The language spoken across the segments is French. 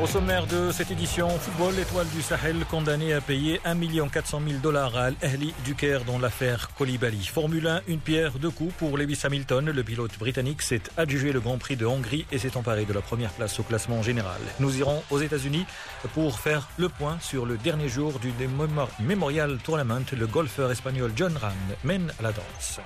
Au sommaire de cette édition, football, l'étoile du Sahel condamné à payer 1 400 000 dollars à Al-Ahli du Caire dans l'affaire Koulibaly. Formule 1, une pierre deux coups pour Lewis Hamilton. Le pilote britannique s'est adjugé le Grand Prix de Hongrie et s'est emparé de la première place au classement général. Nous irons aux États-Unis pour faire le point sur le dernier jour du Memorial Tournament. Le golfeur espagnol John Ram mène la danse.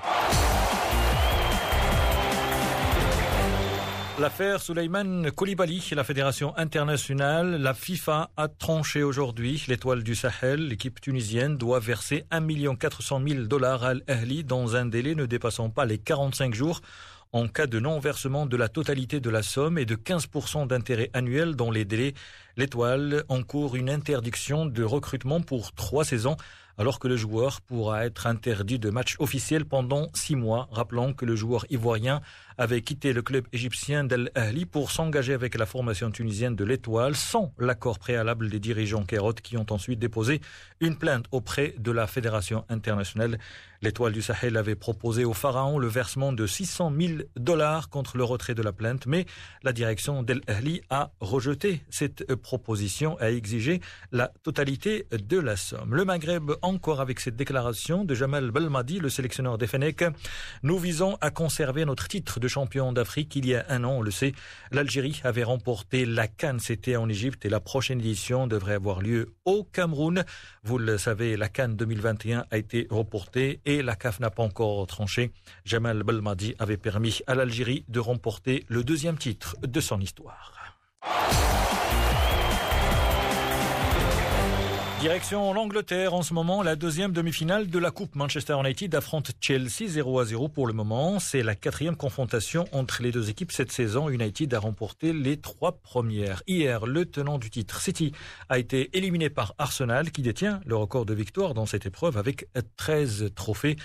L'affaire Souleyman Koulibaly, la fédération internationale, la FIFA a tranché aujourd'hui. L'étoile du Sahel, l'équipe tunisienne, doit verser 1 400 000 dollars à Al-Ahli dans un délai ne dépassant pas les 45 jours en cas de non-versement de la totalité de la somme et de 15% d'intérêt annuel dans les délais. L'étoile encourt une interdiction de recrutement pour trois saisons alors que le joueur pourra être interdit de match officiel pendant six mois. Rappelons que le joueur ivoirien avait quitté le club égyptien d'Al Ahli pour s'engager avec la formation tunisienne de l'Étoile sans l'accord préalable des dirigeants Kérot qui ont ensuite déposé une plainte auprès de la Fédération internationale. L'Étoile du Sahel avait proposé au Pharaon le versement de 600 000 dollars contre le retrait de la plainte, mais la direction d'Al Ahli a rejeté cette proposition et a exigé la totalité de la somme. Le Maghreb encore avec cette déclaration de Jamal Belmadi, le sélectionneur des Fenech. Nous visons à conserver notre titre de champion d'Afrique. Il y a un an, on le sait, l'Algérie avait remporté la Cannes. C'était en Égypte et la prochaine édition devrait avoir lieu au Cameroun. Vous le savez, la Cannes 2021 a été reportée et la CAF n'a pas encore tranché. Jamal Belmadi avait permis à l'Algérie de remporter le deuxième titre de son histoire. Direction l'Angleterre en ce moment, la deuxième demi-finale de la Coupe. Manchester United affronte Chelsea 0 à 0 pour le moment. C'est la quatrième confrontation entre les deux équipes cette saison. United a remporté les trois premières. Hier, le tenant du titre, City, a été éliminé par Arsenal qui détient le record de victoire dans cette épreuve avec 13 trophées.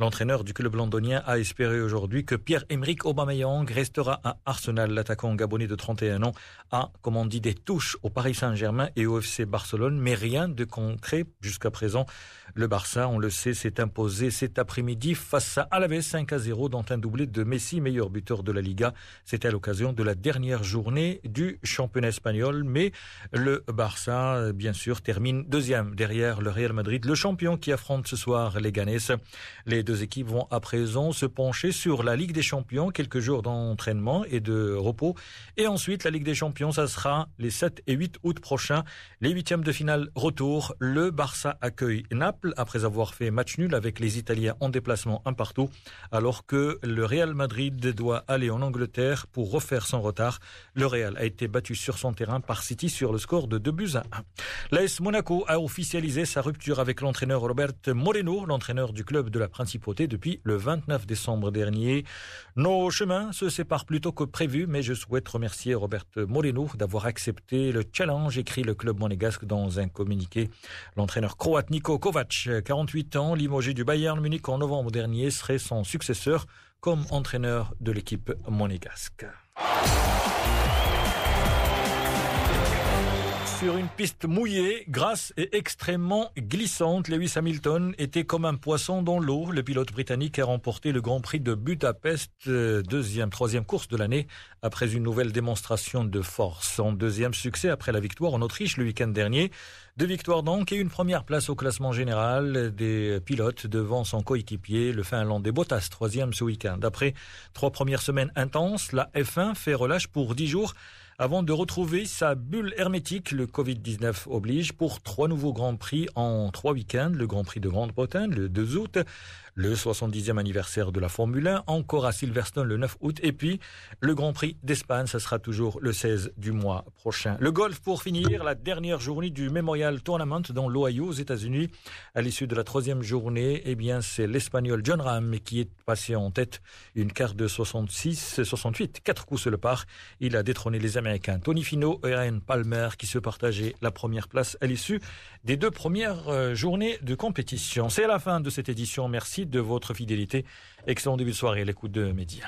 L'entraîneur du club londonien a espéré aujourd'hui que Pierre-Emerick Aubameyang restera à Arsenal. L'attaquant gabonais de 31 ans a, comme on dit, des touches au Paris Saint-Germain et au FC Barcelone, mais rien de concret jusqu'à présent. Le Barça, on le sait, s'est imposé cet après-midi face à Alaves 5 à 0 dans un doublé de Messi, meilleur buteur de la Liga. C'était à l'occasion de la dernière journée du championnat espagnol, mais le Barça, bien sûr, termine deuxième derrière le Real Madrid, le champion qui affronte ce soir les Ganes. Deux équipes vont à présent se pencher sur la Ligue des Champions, quelques jours d'entraînement et de repos. Et ensuite, la Ligue des Champions, ça sera les 7 et 8 août prochains. Les huitièmes de finale retour. Le Barça accueille Naples après avoir fait match nul avec les Italiens en déplacement un partout, alors que le Real Madrid doit aller en Angleterre pour refaire son retard. Le Real a été battu sur son terrain par City sur le score de 2 buts à 1. L'AS Monaco a officialisé sa rupture avec l'entraîneur Robert Moreno, l'entraîneur du club de la Depuis le 29 décembre dernier. Nos chemins se séparent plus tôt que prévu, mais je souhaite remercier Robert Moreno d'avoir accepté le challenge, écrit le club monégasque dans un communiqué. L'entraîneur croate Niko Kovac, 48 ans, limogé du Bayern Munich en novembre dernier, serait son successeur comme entraîneur de l'équipe monégasque. Sur une piste mouillée, grasse et extrêmement glissante. Lewis Hamilton était comme un poisson dans l'eau. Le pilote britannique a remporté le Grand Prix de Budapest, euh, deuxième, troisième course de l'année, après une nouvelle démonstration de force. Son deuxième succès après la victoire en Autriche le week-end dernier. Deux victoires donc et une première place au classement général des pilotes devant son coéquipier, le Finlandais Bottas, troisième ce week-end. Après trois premières semaines intenses, la F1 fait relâche pour dix jours avant de retrouver sa bulle hermétique. Le Covid-19 oblige pour trois nouveaux Grands Prix en trois week-ends. Le Grand Prix de Grande-Bretagne le 2 août, le 70e anniversaire de la Formule 1, encore à Silverstone le 9 août, et puis le Grand Prix d'Espagne, ça sera toujours le 16 du mois prochain. Le golf pour finir, la dernière journée du Memorial Tournament dans l'Ohio aux États-Unis. À l'issue de la troisième journée, eh bien, c'est l'Espagnol John Ram qui est passé en tête une carte de 66, 68, quatre coups sur le par. Il a détrôné les Américains Tony Fino et Ryan Palmer qui se partageaient la première place à l'issue des deux premières euh, journées de compétition. C'est la fin de cette édition. Merci de votre fidélité. Excellent début de soirée à l'écoute de Média.